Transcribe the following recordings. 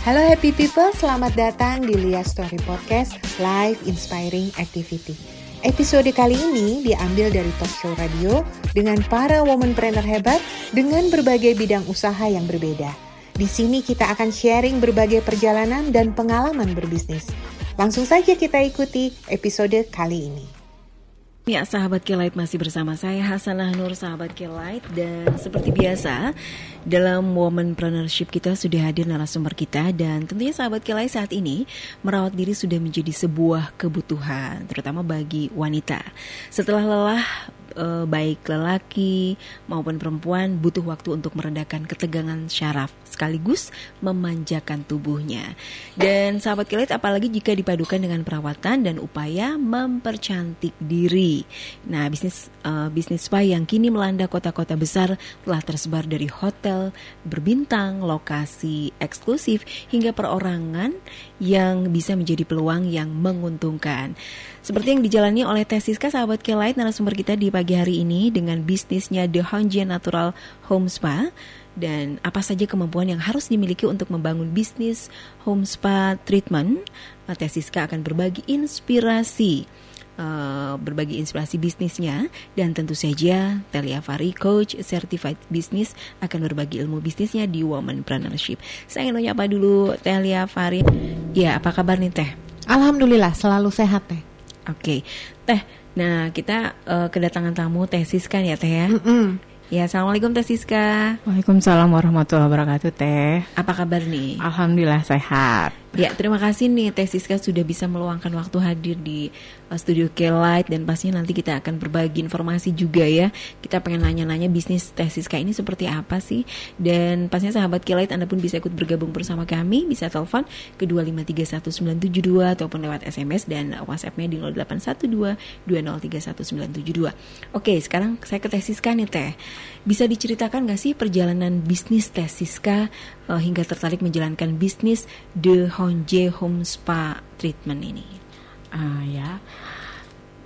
Halo happy people, selamat datang di Lia Story Podcast Live Inspiring Activity. Episode kali ini diambil dari talk show radio dengan para womanpreneur hebat dengan berbagai bidang usaha yang berbeda. Di sini kita akan sharing berbagai perjalanan dan pengalaman berbisnis. Langsung saja kita ikuti episode kali ini. Ya, sahabat Kelight masih bersama saya Hasanah Nur, sahabat Kelight dan seperti biasa dalam Womanpreneurship kita sudah hadir narasumber kita dan tentunya sahabat Kelight saat ini merawat diri sudah menjadi sebuah kebutuhan terutama bagi wanita. Setelah lelah eh, baik lelaki maupun perempuan butuh waktu untuk meredakan ketegangan syaraf sekaligus memanjakan tubuhnya. Dan sahabat kilat apalagi jika dipadukan dengan perawatan dan upaya mempercantik diri. Nah, bisnis uh, bisnis spa yang kini melanda kota-kota besar telah tersebar dari hotel berbintang, lokasi eksklusif hingga perorangan yang bisa menjadi peluang yang menguntungkan. Seperti yang dijalani oleh Teh Siska sahabat Kelight narasumber kita di pagi hari ini dengan bisnisnya The Honjian Natural Home Spa dan apa saja kemampuan yang harus dimiliki untuk membangun bisnis home spa treatment. Teh Siska akan berbagi inspirasi uh, berbagi inspirasi bisnisnya dan tentu saja Telia Fari Coach Certified Business akan berbagi ilmu bisnisnya di Womanpreneurship. Saya ingin nanya apa dulu Telia Fari. Ya, apa kabar nih Teh? Alhamdulillah selalu sehat Teh. Oke, okay. Teh. Nah, kita uh, kedatangan tamu Teh Siska ya Teh ya. Mm -mm. Ya, Assalamualaikum Teh Siska. Waalaikumsalam warahmatullahi wabarakatuh Teh. Apa kabar nih? Alhamdulillah sehat. Ya, terima kasih nih Teh Siska sudah bisa meluangkan waktu hadir di uh, studio K-Light dan pastinya nanti kita akan berbagi informasi juga ya. Kita pengen nanya-nanya bisnis Teh Siska ini seperti apa sih? Dan pastinya sahabat K-Light Anda pun bisa ikut bergabung bersama kami, bisa telepon ke 2531972 ataupun lewat SMS dan WhatsApp-nya di 081220319772. Oke, sekarang saya ke Teh Siska nih Teh. Bisa diceritakan gak sih perjalanan bisnis Teh Siska uh, hingga tertarik menjalankan bisnis The Honje Home Spa Treatment ini? Uh, ya,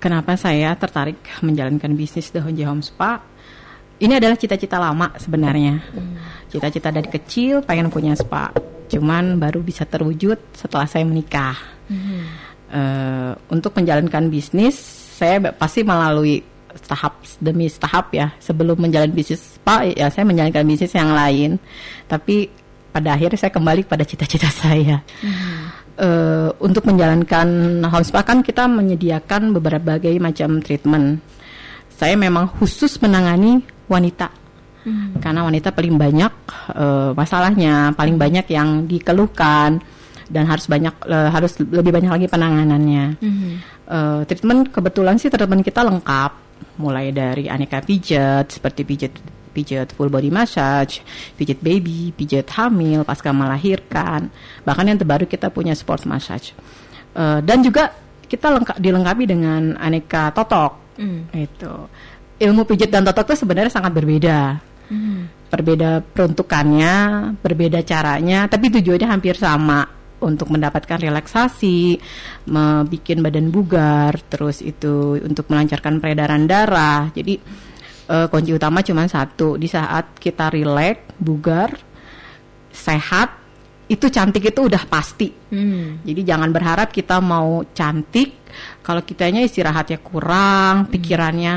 kenapa saya tertarik menjalankan bisnis The Honje Home Spa? Ini adalah cita-cita lama sebenarnya. Hmm. Cita-cita dari kecil pengen punya spa, cuman baru bisa terwujud setelah saya menikah. Hmm. Uh, untuk menjalankan bisnis, saya pasti melalui tahap demi tahap ya. Sebelum menjalankan bisnis spa, ya saya menjalankan bisnis yang lain. Tapi pada akhirnya saya kembali pada cita-cita saya. Hmm. Uh, untuk menjalankan home spa kan kita menyediakan beberapa macam treatment. Saya memang khusus menangani wanita. Hmm. Karena wanita paling banyak uh, masalahnya, paling banyak yang dikeluhkan dan harus banyak uh, harus lebih banyak lagi penanganannya. Hmm. Uh, treatment kebetulan sih treatment kita lengkap, mulai dari aneka pijat seperti pijat pijat full body massage, pijat baby, pijat hamil pasca melahirkan, bahkan yang terbaru kita punya sports massage. Uh, dan juga kita lengkap dilengkapi dengan aneka totok. Mm. Itu ilmu pijat dan totok itu sebenarnya sangat berbeda. Mm. Berbeda peruntukannya, berbeda caranya, tapi tujuannya hampir sama untuk mendapatkan relaksasi, membuat badan bugar, terus itu untuk melancarkan peredaran darah. Jadi uh, kunci utama cuma satu di saat kita rileks bugar sehat itu cantik itu udah pasti hmm. jadi jangan berharap kita mau cantik kalau kitanya istirahatnya kurang hmm. pikirannya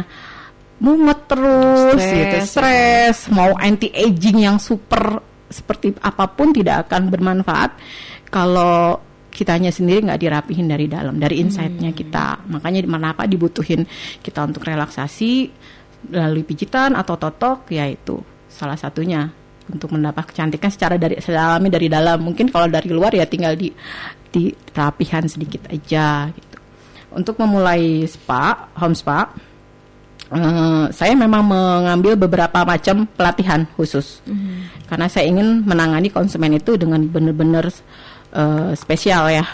mumet terus stress, gitu stres mau anti aging yang super seperti apa pun tidak akan bermanfaat kalau kitanya sendiri nggak dirapihin dari dalam dari insightnya hmm. kita makanya kenapa dibutuhin kita untuk relaksasi melalui pijitan atau totok yaitu salah satunya untuk mendapat kecantikan secara dari secara alami dari dalam. Mungkin kalau dari luar ya tinggal di di perapihan sedikit aja gitu. Untuk memulai spa home spa uh, saya memang mengambil beberapa macam pelatihan khusus. Mm-hmm. karena saya ingin menangani konsumen itu dengan benar-benar uh, spesial ya.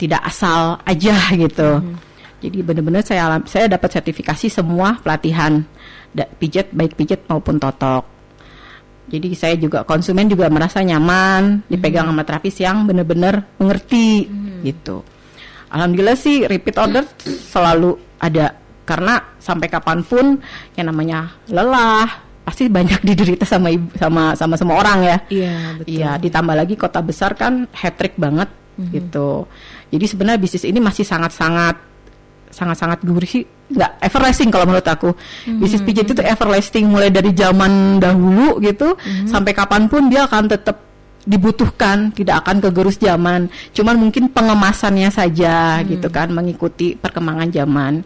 Tidak asal aja gitu. Mm-hmm. Jadi benar-benar saya saya dapat sertifikasi semua pelatihan pijat baik pijat maupun totok. Jadi saya juga konsumen juga merasa nyaman dipegang hmm. sama terapis yang benar-benar mengerti hmm. gitu. Alhamdulillah sih repeat order selalu ada karena sampai kapan pun yang namanya lelah pasti banyak diderita sama ibu sama sama semua orang ya. Iya, betul. Iya, ditambah lagi kota besar kan hat trick banget Mhm. gitu. Jadi sebenarnya bisnis ini masih sangat-sangat sangat-sangat gurih nggak everlasting kalau menurut aku. Mhm. bisnis pijat itu everlasting mulai dari zaman dahulu gitu sampai kapan pun dia akan tetap dibutuhkan tidak akan kegerus zaman. Cuman mungkin pengemasannya saja gitu kan mengikuti perkembangan zaman.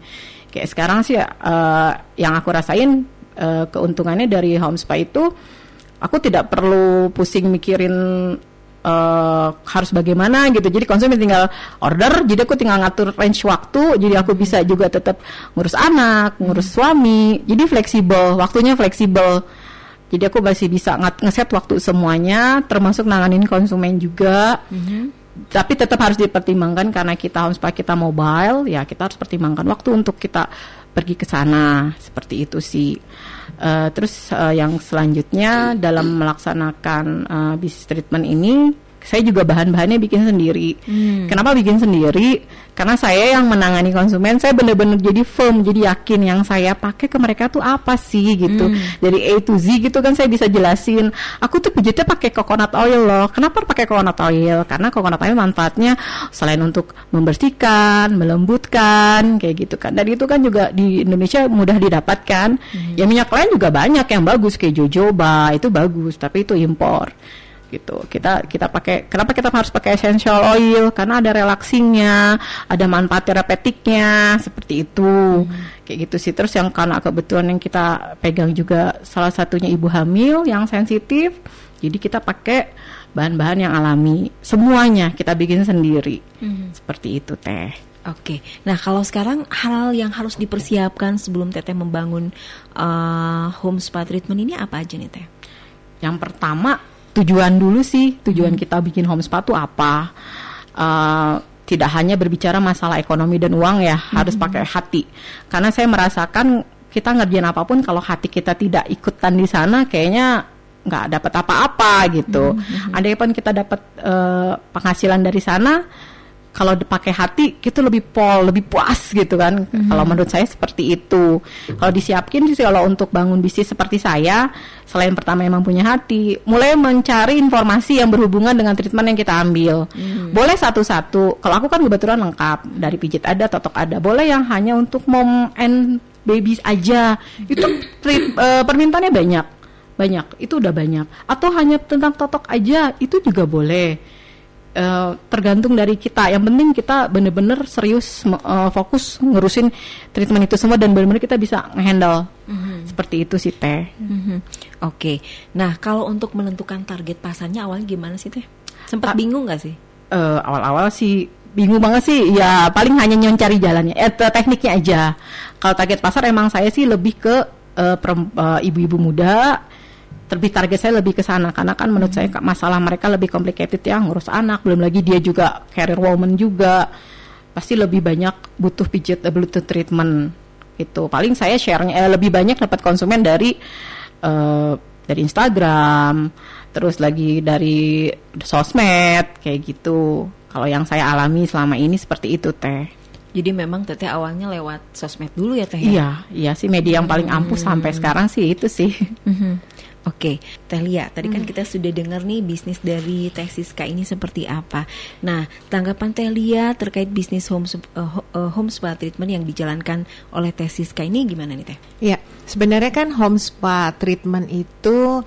Kayak sekarang sih eh, yang aku rasain eh, keuntungannya dari home spa itu aku tidak perlu pusing mikirin eh, harus bagaimana gitu. Jadi konsumen tinggal order, jadi aku tinggal ngatur range waktu, jadi aku bisa juga tetap ngurus anak, ngurus suami. Jadi fleksibel, waktunya fleksibel. Jadi aku masih bisa ngeset waktu semuanya, termasuk nanganin konsumen juga. Tapi tetap harus dipertimbangkan karena kita home spa kita mobile, ya kita harus pertimbangkan waktu untuk kita pergi ke sana. Seperti itu sih. Eh, terus eh, yang selanjutnya dalam melaksanakan eh, bisnis treatment ini, saya juga bahan-bahannya bikin sendiri. Kenapa bikin sendiri? Karena saya yang menangani konsumen, saya benar-benar jadi firm, jadi yakin yang saya pakai ke mereka tuh apa sih gitu. Dari A to Z gitu kan saya bisa jelasin. Aku tuh pijatnya pakai coconut oil loh. Kenapa pakai coconut oil? Karena coconut oil manfaatnya selain untuk membersihkan, melembutkan, kayak gitu kan. Dan itu kan juga di Indonesia mudah didapatkan. Ya minyak lain juga banyak yang bagus kayak jojoba itu bagus, tapi itu impor gitu. Kita kita pakai kenapa kita harus pakai essential oil? Karena ada relaxingnya ada manfaat terapeutiknya seperti itu. Kayak gitu sih. Terus yang karena kebetulan yang kita pegang juga salah satunya ibu hamil yang sensitif jadi kita pakai bahan-bahan yang alami. Semuanya kita bikin sendiri. Seperti itu teh. Oke, nah kalau sekarang hal yang harus dipersiapkan sebelum Teteh membangun uh, home spa treatment ini apa aja nih Teh? Yang pertama tujuan dulu sih tujuan kita bikin home spa itu apa? Eh, tidak hanya berbicara masalah ekonomi dan uang ya harus pakai hati karena saya merasakan kita ngerjain apa pun kalau hati kita tidak ikutan di sana kayaknya nggak dapat apa-apa gitu. Andai pun kita dapat eh, penghasilan dari sana kalau dipakai hati kita lebih pol, lebih puas gitu kan. Kalau menurut saya seperti itu. Kalau disiapkin sih kalau untuk bangun bisnis seperti saya, selain pertama emang punya hati, mulai mencari informasi yang berhubungan dengan treatment yang kita ambil. Boleh satu-satu. Kalau aku kan kebetulan lengkap dari pijit ada, totok ada. Boleh yang hanya untuk mom and babies aja. Itu treat, eh, permintaannya banyak. Banyak. Itu udah banyak. Atau hanya tentang totok aja, itu juga boleh. Eh, tergantung dari kita. Yang penting kita bener-bener serius eh, fokus ngurusin treatment itu semua dan bener-bener kita bisa ngehandle. Seperti itu sih teh. Mhm. Oke, nah kalau untuk menentukan target pasarnya awalnya gimana sih Teh? Sempat Ah. bingung nggak sih? Eh, awal-awal sih bingung banget sih. Ya paling hanya nyoncari jalannya, eh te- tekniknya aja. Kalau target pasar emang saya sih lebih ke perem- eh, ibu-ibu muda. Lebih target saya lebih ke sana karena kan menurut saya masalah mereka lebih complicated ya ngurus anak belum lagi dia juga career woman juga. Pasti lebih banyak butuh pijat eh, butuh treatment gitu. Paling saya share lebih banyak dapat konsumen dari eh, dari Instagram terus lagi dari sosmed kayak gitu. Kalau yang saya alami selama ini seperti itu teh. Jadi memang Teteh awalnya lewat sosmed dulu ya Teh ya? iya iya sih media yang paling ampuh sampai sekarang sih itu sih. Mhm. Oke, Teh Lia, tadi Hmm. kan kita sudah dengar nih bisnis dari Teh Siska ini seperti apa. Nah, tanggapan Teh Lia terkait bisnis home sup- eh, eh, home spa treatment yang dijalankan oleh Teh Siska ini gimana nih Teh? Ya, sebenarnya kan home spa treatment itu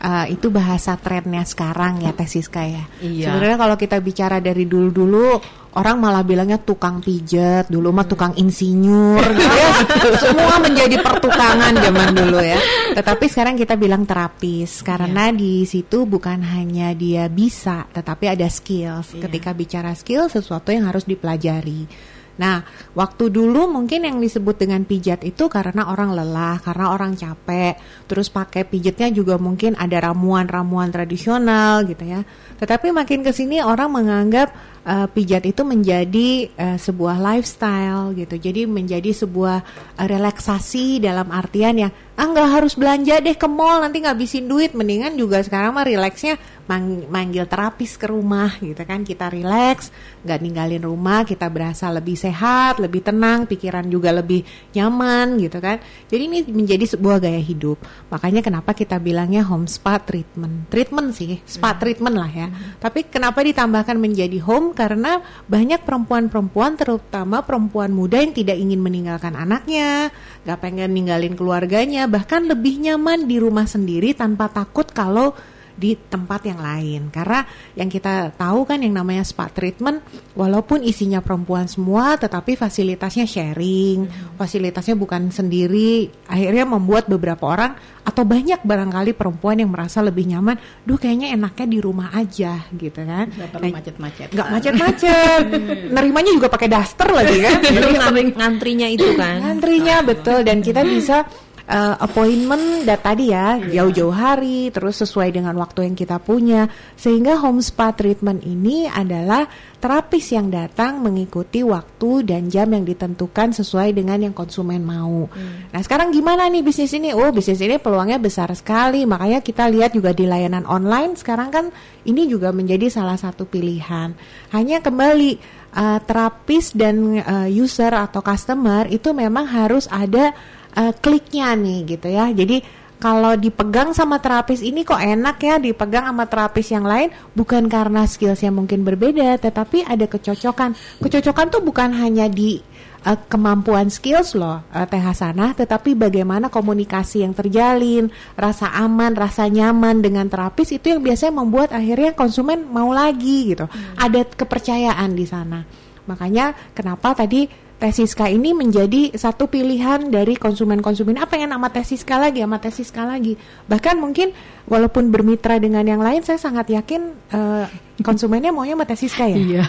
uh, itu bahasa trennya sekarang ya Teh Siska ya. Iya. Sebenarnya kalau kita bicara dari dulu-dulu orang malah bilangnya tukang pijet, dulu mah tukang insinyur gitu ya. Semua menjadi pertukangan zaman dulu ya. Tetapi sekarang kita bilang terapis karena di situ bukan hanya dia bisa, tetapi ada skills. Ketika bicara skill sesuatu yang harus dipelajari. Nah, waktu dulu mungkin yang disebut dengan pijat itu karena orang lelah, karena orang capek, terus pakai pijatnya juga mungkin ada ramuan-ramuan tradisional gitu ya. Tetapi makin ke sini orang menganggap uh, pijat itu menjadi uh, sebuah lifestyle gitu. Jadi menjadi sebuah uh, relaksasi dalam artian yang ah nggak harus belanja deh ke mall nanti ngabisin duit. Mendingan juga sekarang mah rileksnya mang manggil terapis ke rumah gitu kan. Kita rileks nggak ninggalin rumah kita berasa lebih sehat lebih tenang pikiran juga lebih nyaman gitu kan. Jadi ini menjadi sebuah gaya hidup. Makanya kenapa kita bilangnya home spa treatment. Treatment sih spa hmm. treatment lah ya. Hmm. tapi kenapa ditambahkan menjadi home? Karena banyak perempuan-perempuan terutama perempuan muda yang tidak ingin meninggalkan anaknya nggak pengen ninggalin keluarganya bahkan lebih nyaman di rumah sendiri tanpa takut kalau di tempat yang lain. Karena yang kita tahu kan yang namanya spa treatment walaupun isinya perempuan semua tetapi fasilitasnya sharing. Hmm. fasilitasnya bukan sendiri akhirnya membuat beberapa orang atau banyak barangkali perempuan yang merasa lebih nyaman duh kayaknya enaknya di rumah aja gitu kan. Nggak perlu macet-macet. nggak macet-macet. Nerimanya juga pakai daster lagi kan. Jadi ngantrinya itu kan. Ngantrinya betul. Dan kita bisa uh, appointment dat tadi ya iya. jauh-jauh hari terus sesuai dengan waktu yang kita punya sehingga home spa treatment ini adalah terapis yang datang mengikuti waktu dan jam yang ditentukan sesuai dengan yang konsumen mau. Hmm. Nah sekarang gimana nih bisnis ini? Oh bisnis ini peluangnya besar sekali makanya kita lihat juga di layanan online sekarang kan ini juga menjadi salah satu pilihan. Hanya kembali uh, terapis dan uh, user atau customer itu memang harus ada uh, kliknya nih gitu ya. Jadi kalau dipegang sama terapis ini kok enak ya dipegang sama terapis yang lain bukan karena skillsnya mungkin berbeda tetapi ada kecocokan kecocokan tuh bukan hanya di uh, kemampuan skills loh uh, Teh Hasanah tetapi bagaimana komunikasi yang terjalin rasa aman rasa nyaman dengan terapis itu yang biasanya membuat akhirnya konsumen mau lagi gitu hmm. ada kepercayaan di sana makanya kenapa tadi Tesiska ini menjadi satu pilihan dari konsumen-konsumen. Apa yang nama Tesiska lagi? Sama Tesiska lagi. Bahkan mungkin walaupun bermitra dengan yang lain saya sangat yakin uh, konsumennya maunya sama Tesiska ya? Iya.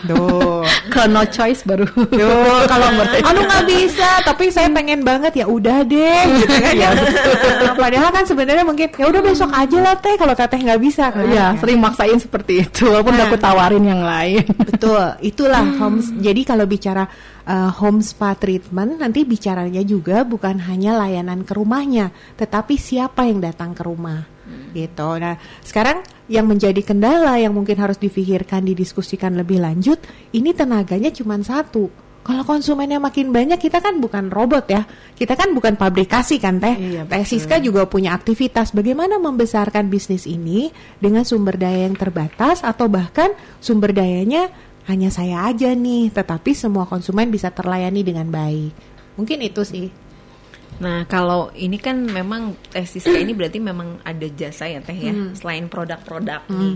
Kalau no choice baru. Duh, kalau anu nggak bisa tapi saya pengen banget ya udah deh gitu kan ya. Padahal kan sebenarnya mungkin ya udah besok aja lah teh kalau teteh nggak bisa. Kan ya sering maksain seperti itu walaupun nah, aku tawarin yang lain. Betul itulah homes jadi kalau bicara uh, home spa treatment nanti bicaranya juga bukan hanya layanan ke rumahnya, tetapi siapa yang datang ke rumah. Hmm. Gitu. Nah, sekarang yang menjadi kendala yang mungkin harus difikirkan, didiskusikan lebih lanjut, ini tenaganya cuma satu. Kalau konsumennya makin banyak, kita kan bukan robot ya. Kita kan bukan pabrikasi kan teh. Iya, teh Siska juga punya aktivitas. Bagaimana membesarkan bisnis ini dengan sumber daya yang terbatas atau bahkan sumber dayanya hanya saya aja nih, tetapi semua konsumen bisa terlayani dengan baik. Mungkin itu sih. Nah, kalau ini kan memang Teh Siska ini berarti memang ada jasa ya Teh ya, hmm. selain produk-produk hmm. nih.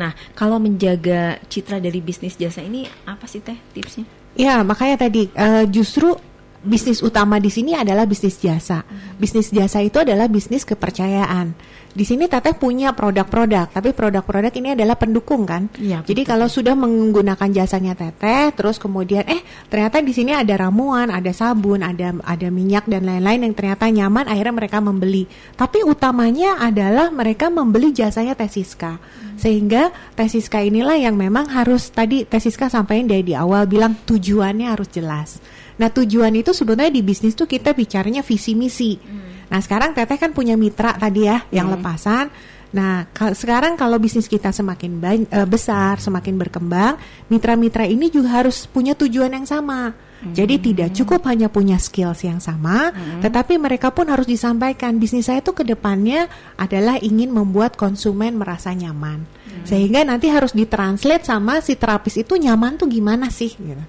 Nah, kalau menjaga citra dari bisnis jasa ini apa sih Teh tipsnya? Ya, makanya tadi uh, justru bisnis utama di sini adalah bisnis jasa. Bisnis jasa itu adalah bisnis kepercayaan. Di sini Teteh punya produk-produk, tapi produk-produk ini adalah pendukung kan. Ya, Jadi kalau sudah menggunakan jasanya Teteh, terus kemudian eh ternyata di sini ada ramuan, ada sabun, ada ada minyak dan lain-lain yang ternyata nyaman, akhirnya mereka membeli. Tapi utamanya adalah mereka membeli jasanya Tesiska. Hmm. Sehingga Tesiska inilah yang memang harus tadi Tesiska sampaikan dari di awal bilang tujuannya harus jelas. Nah tujuan itu sebenarnya di bisnis tuh kita bicaranya visi misi. Hmm. Nah sekarang Teteh kan punya mitra tadi ya yang hmm. lepasan. Nah sekarang kalau bisnis kita semakin uh, besar, semakin berkembang, mitra-mitra ini juga harus punya tujuan yang sama. Hmm. Jadi tidak cukup hanya punya skills yang sama, hmm. tetapi mereka pun harus disampaikan bisnis saya itu ke depannya adalah ingin membuat konsumen merasa nyaman, hmm. sehingga nanti harus ditranslate sama si terapis itu nyaman tuh gimana sih? Gitu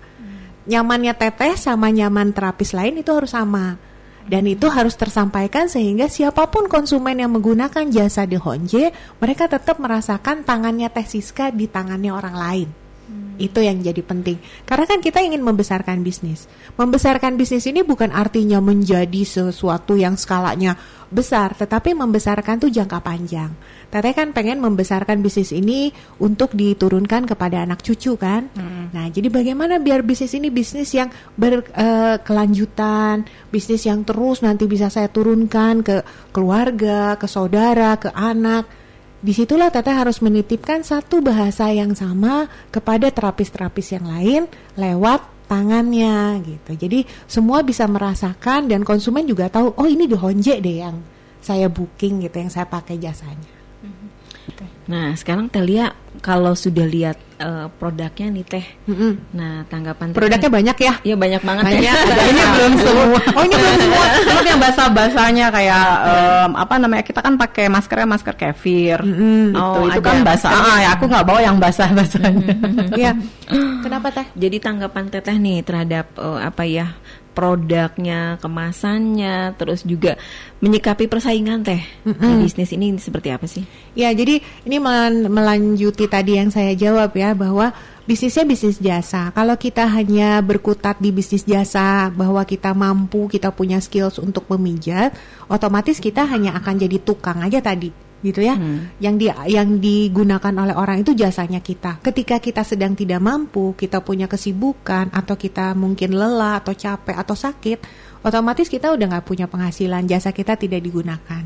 nyamannya teteh sama nyaman terapis lain itu harus sama dan itu harus tersampaikan sehingga siapa pun konsumen yang menggunakan jasa di Honje mereka tetap merasakan tangannya Teh Siska di tangannya orang lain. Hmm. Itu yang jadi penting. Karena kan kita ingin membesarkan bisnis. Membesarkan bisnis ini bukan artinya menjadi sesuatu yang skalanya besar, tetapi membesarkan tuh jangka panjang. Teteh kan pengen membesarkan bisnis ini untuk diturunkan kepada anak cucu kan. Hmm. Nah, jadi bagaimana biar bisnis ini bisnis yang berkelanjutan, uh, bisnis yang terus nanti bisa saya turunkan ke keluarga, ke saudara, ke anak. Di situlah Teteh harus menitipkan satu bahasa yang sama kepada terapis-terapis yang lain lewat tangannya gitu. Jadi semua bisa merasakan dan konsumen juga tahu oh ini di Honje deh yang saya booking gitu yang saya pakai jasanya. Nah, sekarang Telia kalau sudah lihat uh, produknya nih Teh. Mm-hmm. Nah, tanggapan Produknya teh, banyak ya? Iya, banyak banget banyak. ya. ini belum semua. Oh, ini belum semua. Yang basah-basahnya kayak um, apa namanya? Kita kan pakai maskernya masker kefir. Mm-hmm. Itu Oh, itu kan basah. Ah, ya aku nggak bawa yang basah-basahnya. Iya. Kenapa Teh? Jadi tanggapan Teteh nih terhadap uh, apa ya? Produknya, kemasannya, terus juga menyikapi persaingan teh di bisnis ini seperti apa sih? Ya, jadi ini melan- melanjuti tadi yang saya jawab ya bahwa bisnisnya bisnis jasa. Kalau kita hanya berkutat di bisnis jasa bahwa kita mampu, kita punya skills untuk memijat, otomatis kita hanya akan jadi tukang aja tadi gitu ya. Yang di yang digunakan oleh orang itu jasanya kita. Ketika kita sedang tidak mampu, kita punya kesibukan atau kita mungkin lelah atau capek atau sakit, otomatis kita udah nggak punya penghasilan, jasa kita tidak digunakan.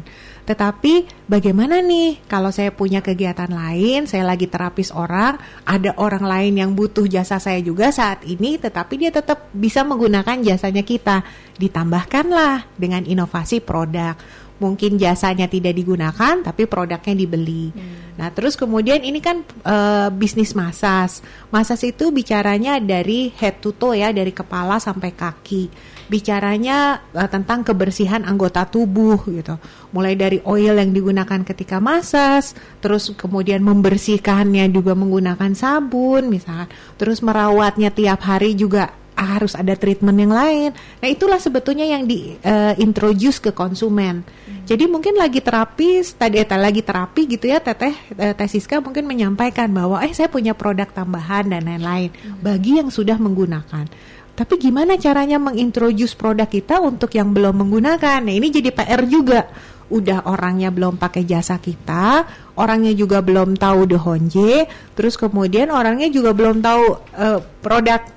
Tetapi bagaimana nih kalau saya punya kegiatan lain, saya lagi terapis orang, ada orang lain yang butuh jasa saya juga saat ini, tetapi dia tetap bisa menggunakan jasanya kita. Ditambahkanlah dengan inovasi produk mungkin jasanya tidak digunakan tapi produknya dibeli. Nah, terus kemudian ini kan e, bisnis masas. Masas itu bicaranya dari head to toe ya, dari kepala sampai kaki. Bicaranya e, tentang kebersihan anggota tubuh gitu. Mulai dari oil yang digunakan ketika masas, terus kemudian membersihkannya juga menggunakan sabun misalkan. Terus merawatnya tiap hari juga harus ada treatment yang lain. Nah, itulah sebetulnya yang di uh, introduce ke konsumen. Hmm. Jadi mungkin lagi terapis, tadi eh, lagi terapi gitu ya, Teteh uh, Tesiska mungkin menyampaikan bahwa eh saya punya produk tambahan dan lain-lain hmm. bagi yang sudah menggunakan. Tapi gimana caranya mengintroduce produk kita untuk yang belum menggunakan? Nah, ini jadi PR juga. Udah orangnya belum pakai jasa kita, orangnya juga belum tahu The Honje, terus kemudian orangnya juga belum tahu uh, produk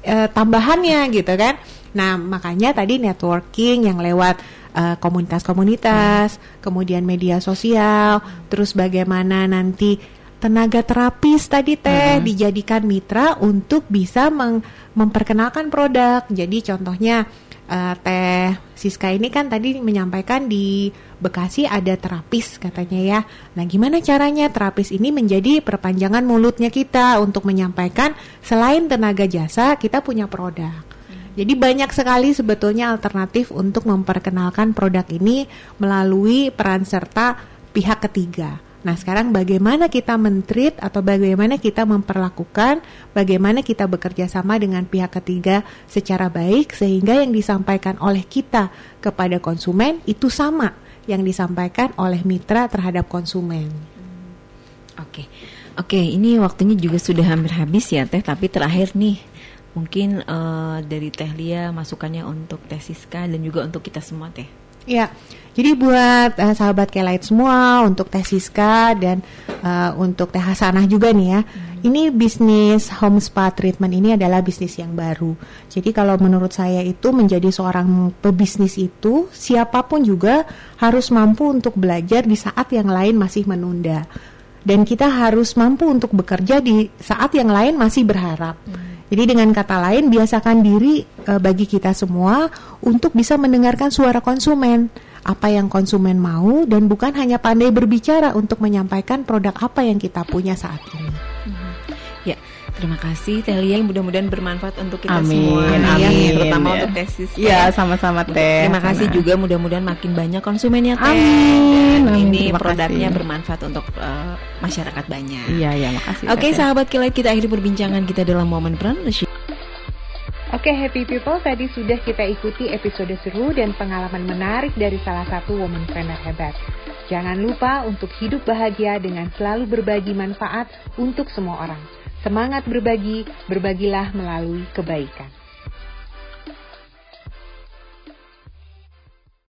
e, tambahannya gitu kan. Nah, makanya tadi networking yang lewat komunitas-komunitas, hmm. kemudian media sosial, terus bagaimana nanti tenaga terapis tadi teh hmm. dijadikan mitra untuk bisa memperkenalkan produk. Jadi contohnya uh, teh Siska ini kan tadi menyampaikan di Bekasi ada terapis katanya ya. Nah, gimana caranya terapis ini menjadi perpanjangan mulutnya kita untuk menyampaikan selain tenaga jasa kita punya produk. Jadi banyak sekali sebetulnya alternatif untuk memperkenalkan produk ini melalui peran serta pihak ketiga. Nah, sekarang bagaimana kita mentreat atau bagaimana kita memperlakukan, bagaimana kita bekerja sama dengan pihak ketiga secara baik sehingga yang disampaikan oleh kita kepada konsumen itu sama yang disampaikan oleh mitra terhadap konsumen. Oke. Oke, ini waktunya juga sudah hampir habis ya, Teh, tapi terakhir nih mungkin uh, dari Teh Lia masukannya untuk Teh Siska dan juga untuk kita semua, Teh. Ya, jadi buat uh, sahabat Kelight semua, untuk Teh Siska dan uh, untuk Teh Hasanah juga nih ya, hmm. ini bisnis home spa treatment ini adalah bisnis yang baru. Jadi kalau menurut saya itu menjadi seorang pebisnis itu siapa pun juga harus mampu untuk belajar di saat yang lain masih menunda. Dan kita harus mampu untuk bekerja di saat yang lain masih berharap. Hmm. Jadi dengan kata lain biasakan diri e, bagi kita semua untuk bisa mendengarkan suara konsumen, apa yang konsumen mau dan bukan hanya pandai berbicara untuk menyampaikan produk apa yang kita punya saat ini. Ya, terima kasih Telia yang mudah-mudahan bermanfaat untuk kita amin, semua amin, ya, amin, terutama ya. untuk tesis. Iya, sama-sama Teh. Terima kasih juga mudah-mudahan makin banyak konsumennya Teh. Amin, Dan amin, ini terima produknya kasih. bermanfaat untuk uh, masyarakat banyak. Iya, iya, makasih. Oke, Teh. sahabat kilat kita akhiri perbincangan kita dalam momen partnership. Oke happy people, tadi sudah kita ikuti episode seru dan pengalaman menarik dari salah satu woman trainer hebat. Jangan lupa untuk hidup bahagia dengan selalu berbagi manfaat untuk semua orang. Semangat berbagi, berbagilah melalui kebaikan.